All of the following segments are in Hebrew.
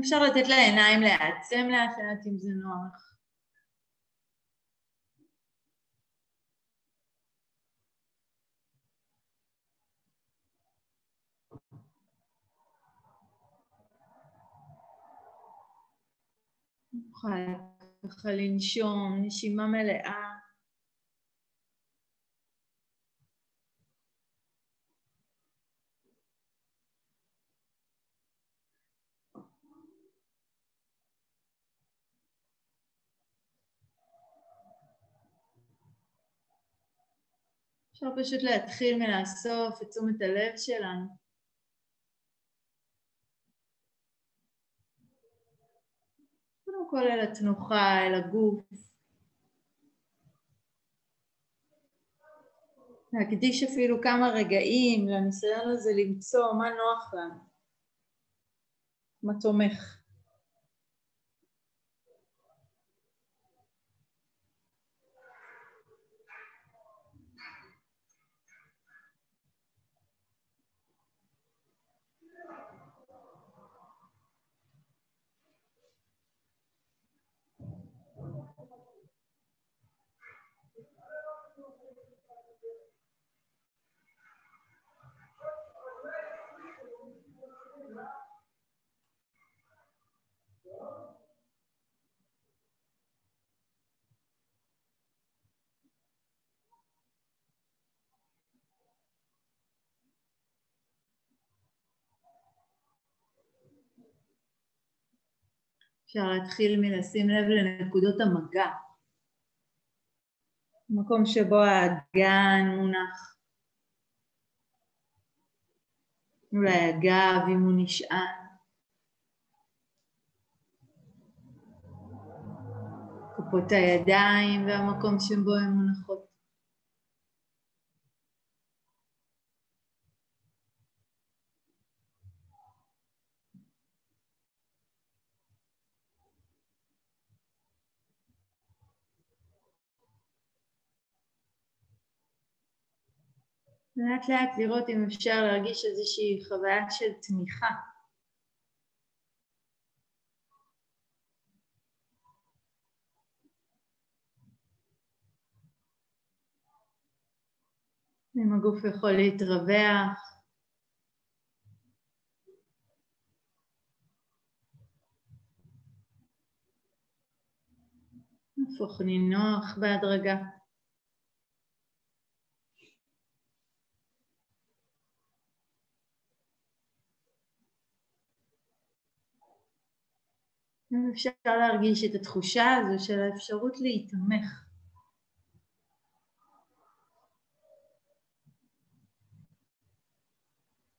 אפשר לתת לעיניים לעצם לאט לאט אם זה נוח. נוכל ככה לנשום, נשימה מלאה. אפשר פשוט להתחיל מלאסוף את תשומת הלב שלנו. קודם כל אל התנוחה, אל הגוף. להקדיש אפילו כמה רגעים לניסיון הזה למצוא מה נוח לנו, מה תומך. אפשר להתחיל מלשים לב לנקודות המגע. מקום שבו האגן מונח. אולי הגב אם הוא נשען. כפות הידיים והמקום שבו הן מונחות. לאט לאט לראות אם אפשר להרגיש איזושהי חוויה של תמיכה. אם הגוף יכול להתרווח. הפוך נינוח בהדרגה. אם אפשר להרגיש את התחושה הזו של האפשרות להיתמך.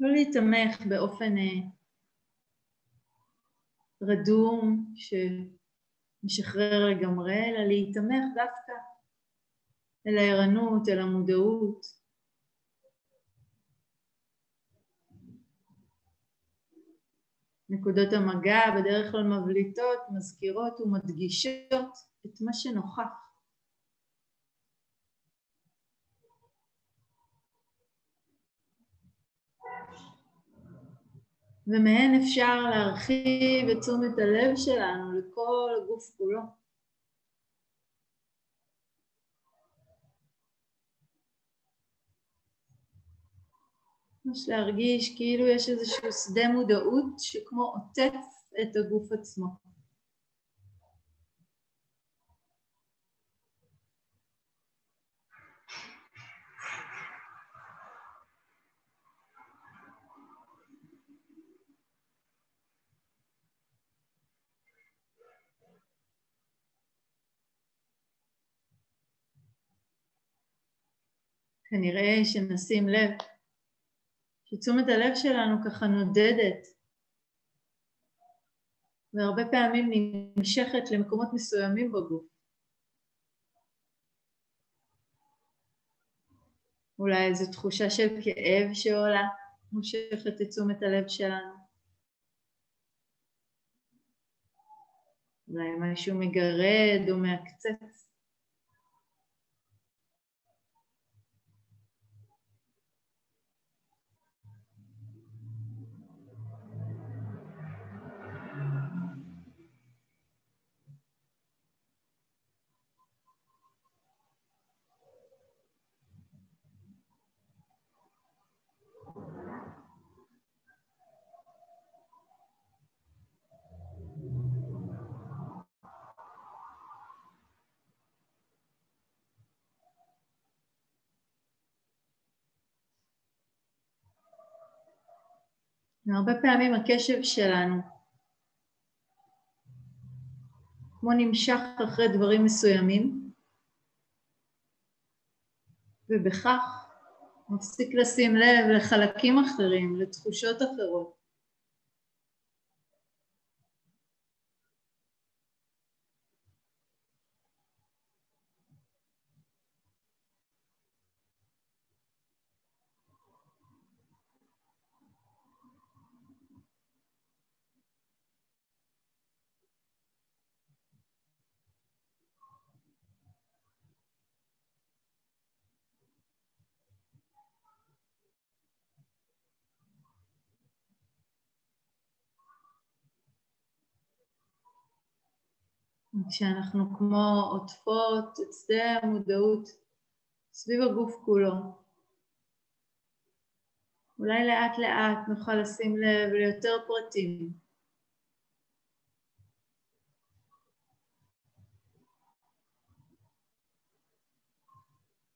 לא להיתמך באופן אה, רדום שמשחרר לגמרי, אלא להיתמך דווקא אל הערנות, אל המודעות. נקודות המגע בדרך כלל מבליטות, מזכירות ומדגישות את מה שנוכח. ומהן אפשר להרחיב את תשומת הלב שלנו לכל הגוף כולו. ממש להרגיש כאילו יש איזשהו שדה מודעות שכמו עוטף את הגוף עצמו. כנראה שנשים לב שתשומת הלב שלנו ככה נודדת והרבה פעמים נמשכת למקומות מסוימים בגוף. אולי איזו תחושה של כאב שעולה, מושכת את תשומת הלב שלנו. אולי משהו מגרד או מעקצץ. והרבה פעמים הקשב שלנו כמו נמשך אחרי דברים מסוימים, ובכך מפסיק לשים לב לחלקים אחרים, לתחושות אחרות. כשאנחנו כמו עוטפות את שדה המודעות סביב הגוף כולו. אולי לאט לאט נוכל לשים לב ליותר פרטים.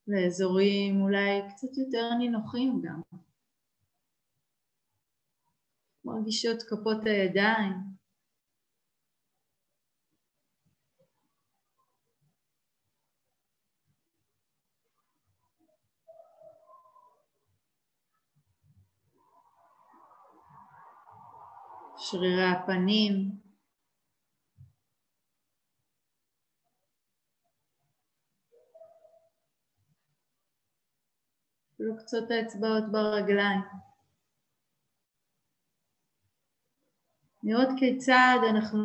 לאזורים אולי קצת יותר נינוחים גם. מרגישות כפות הידיים. שרירי הפנים. אפילו קצות האצבעות ברגליים. לראות כיצד אנחנו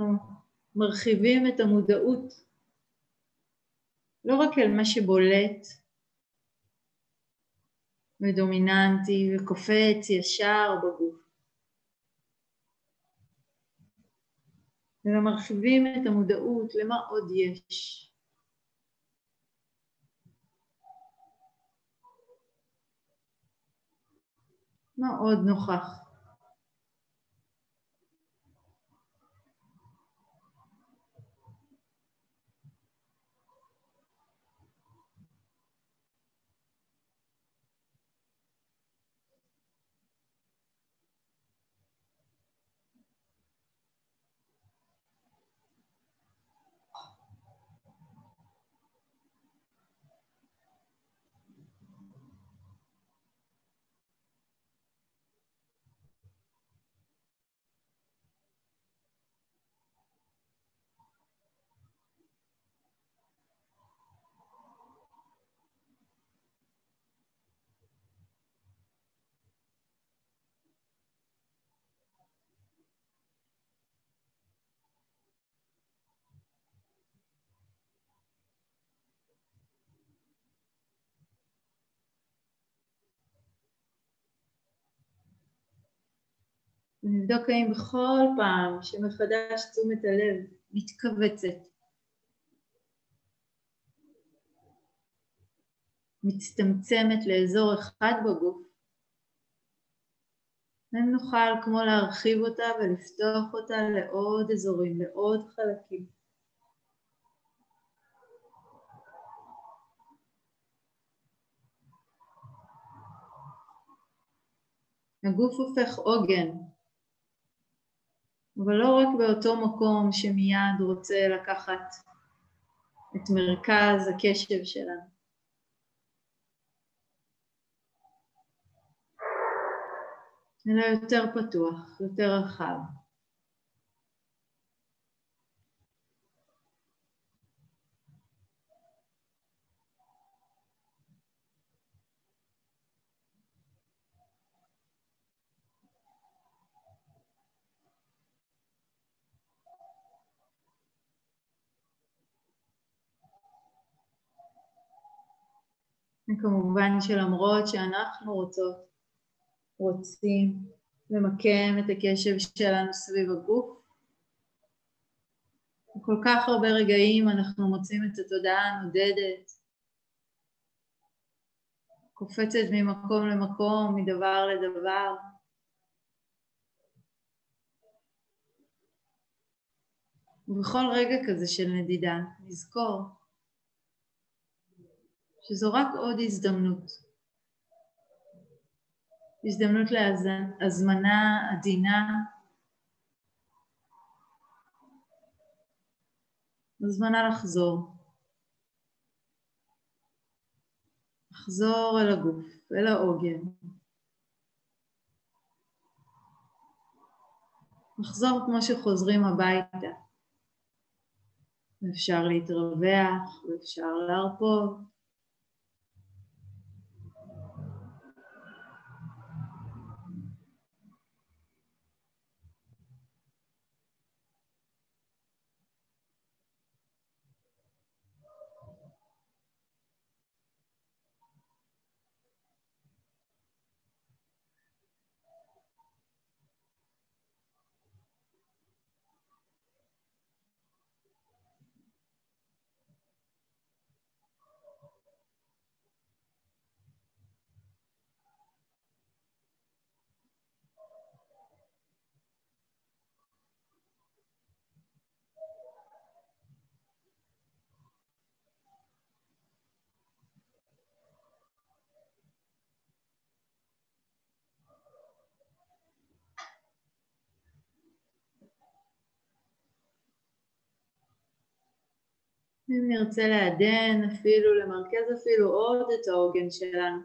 מרחיבים את המודעות לא רק אל מה שבולט ודומיננטי וקופץ ישר בגוף, אלא מרחיבים את המודעות למה עוד יש. מה עוד נוכח? ונבדוק האם בכל פעם שמחדש תשומת הלב מתכווצת, מצטמצמת לאזור אחד בגוף, נוכל כמו להרחיב אותה ולפתוח אותה לעוד אזורים, לעוד חלקים. הגוף הופך עוגן אבל לא רק באותו מקום שמיד רוצה לקחת את מרכז הקשב שלנו. אלא יותר פתוח, יותר רחב. וכמובן שלמרות שאנחנו רוצות, רוצים למקם את הקשב שלנו סביב הגוף, כל כך הרבה רגעים אנחנו מוצאים את התודעה הנודדת, קופצת ממקום למקום, מדבר לדבר. ובכל רגע כזה של נדידה, נזכור שזו רק עוד הזדמנות. הזדמנות להזמנה עדינה, הזמנה לחזור. לחזור אל הגוף, אל העוגן. לחזור כמו שחוזרים הביתה. אפשר להתרווח ואפשר להרפות. אם נרצה לעדן אפילו, למרכז אפילו עוד את העוגן שלנו,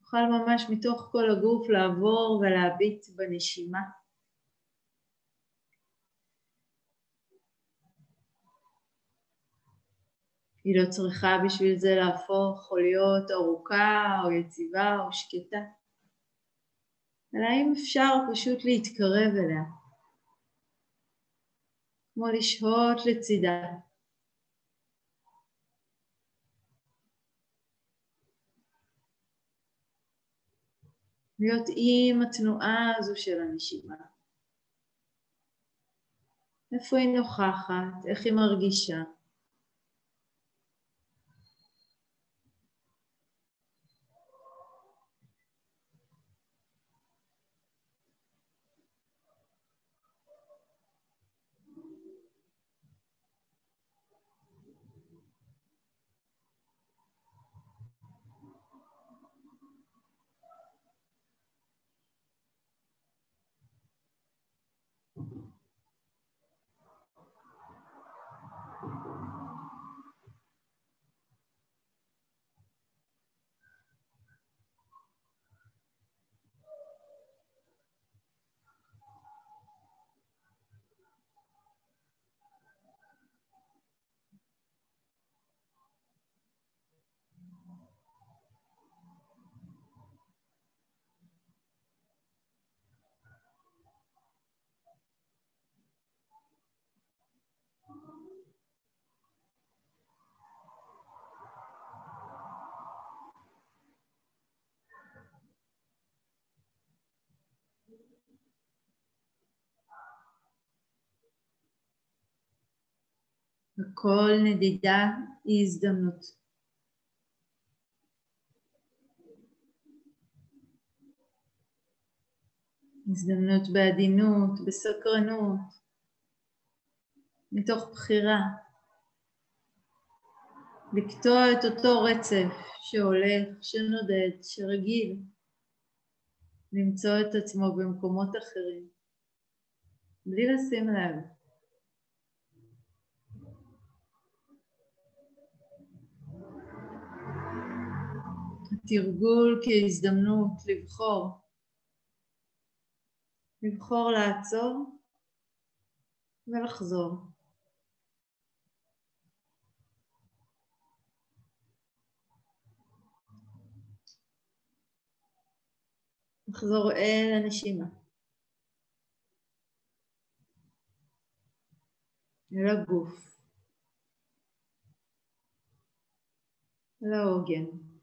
נוכל ממש מתוך כל הגוף לעבור ולהביט בנשימה. היא לא צריכה בשביל זה להפוך או להיות ארוכה או יציבה או שקטה, אלא אם אפשר פשוט להתקרב אליה, כמו לשהות לצידה. להיות עם התנועה הזו של הנשימה. איפה היא נוכחת, איך היא מרגישה. וכל נדידה היא הזדמנות. הזדמנות בעדינות, בסקרנות, מתוך בחירה, לקטוע את אותו רצף שהולך, שנודד, שרגיל, למצוא את עצמו במקומות אחרים, בלי לשים לב. תרגול כהזדמנות לבחור, לבחור לעצור ולחזור. לחזור אל הנשימה. אל הגוף. אל העוגן.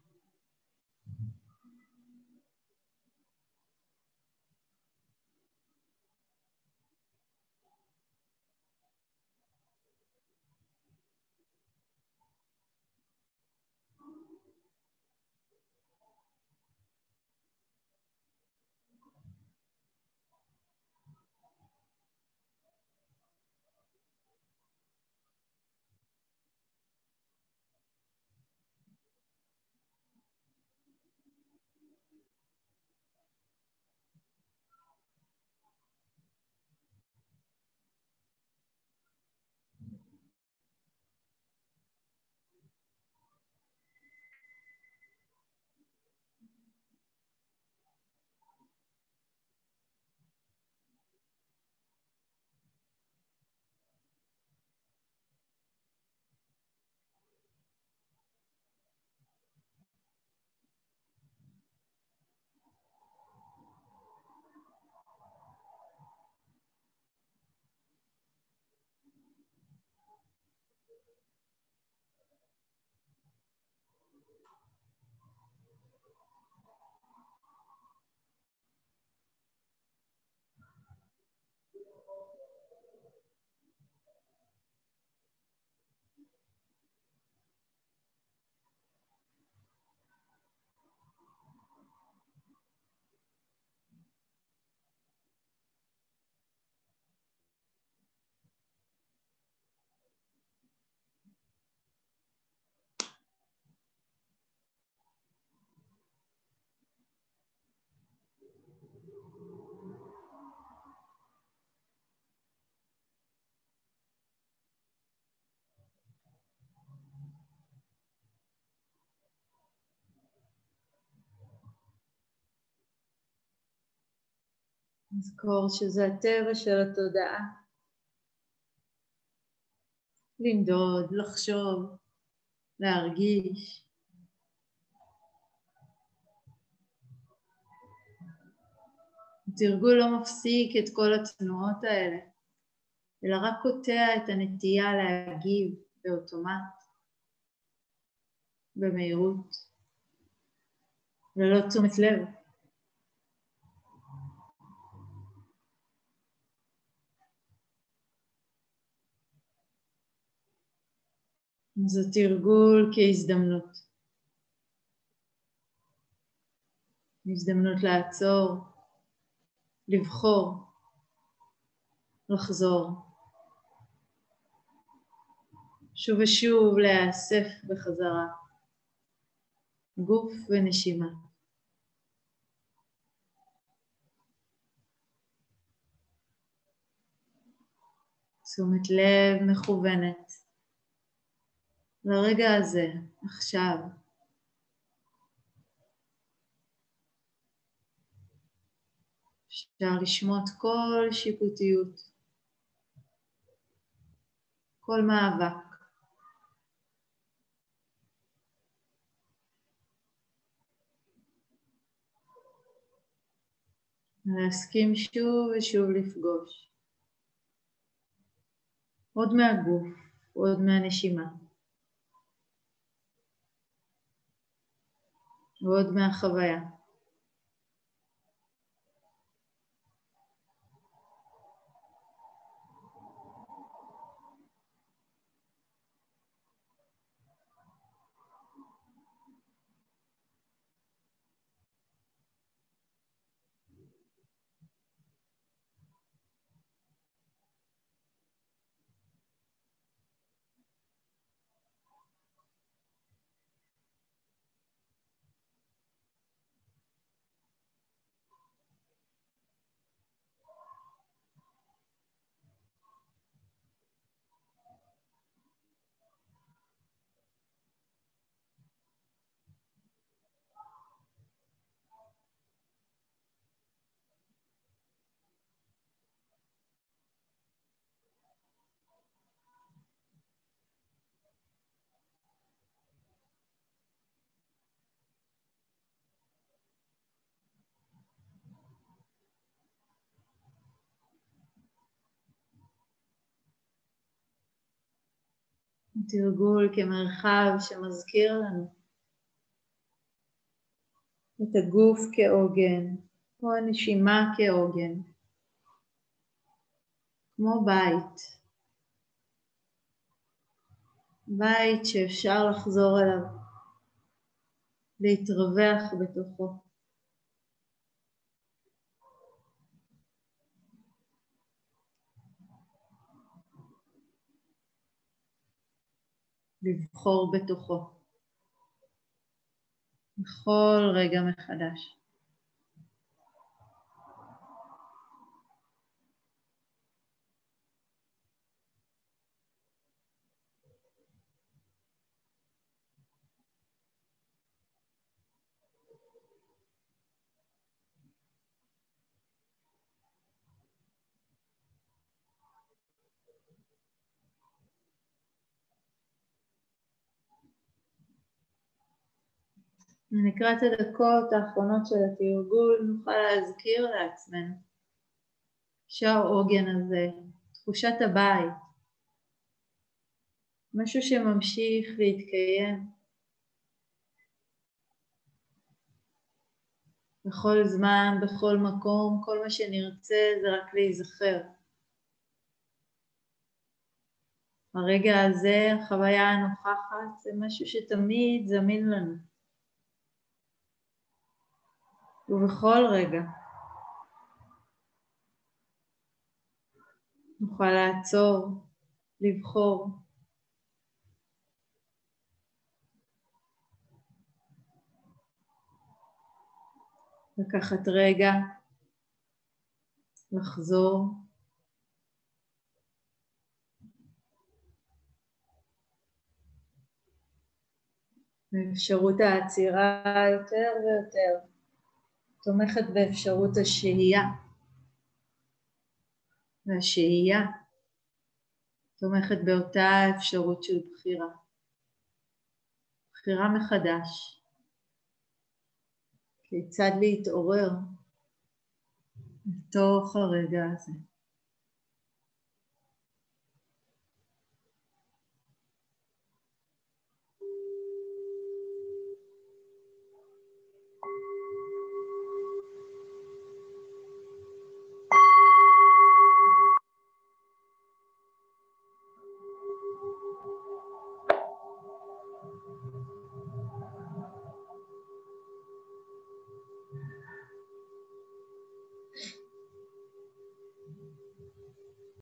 נזכור שזה הטבע של התודעה. לנדוד, לחשוב, להרגיש. התרגול לא מפסיק את כל התנועות האלה, אלא רק קוטע את הנטייה להגיב באוטומט, במהירות, ללא תשומת לב. זה תרגול כהזדמנות. הזדמנות לעצור, לבחור, לחזור. שוב ושוב להיאסף בחזרה, גוף ונשימה. תשומת לב מכוונת לרגע הזה, עכשיו. אפשר לשמוט כל שיפוטיות, כל מאבק. להסכים שוב ושוב לפגוש. עוד מהגוף, עוד מהנשימה. ועוד מהחוויה. תרגול כמרחב שמזכיר לנו את הגוף כעוגן, או הנשימה כעוגן, כמו בית, בית שאפשר לחזור אליו, להתרווח בתוכו. לבחור בתוכו בכל רגע מחדש. לקראת הדקות האחרונות של התרגול נוכל להזכיר לעצמנו שהעוגן הזה, תחושת הבית, משהו שממשיך להתקיים בכל זמן, בכל מקום, כל מה שנרצה זה רק להיזכר. הרגע הזה, החוויה הנוכחת, זה משהו שתמיד זמין לנו. ובכל רגע נוכל לעצור, לבחור. לקחת רגע, לחזור. באפשרות העצירה יותר ויותר. תומכת באפשרות השהייה והשהייה תומכת באותה אפשרות של בחירה. בחירה מחדש. כיצד להתעורר לתוך הרגע הזה.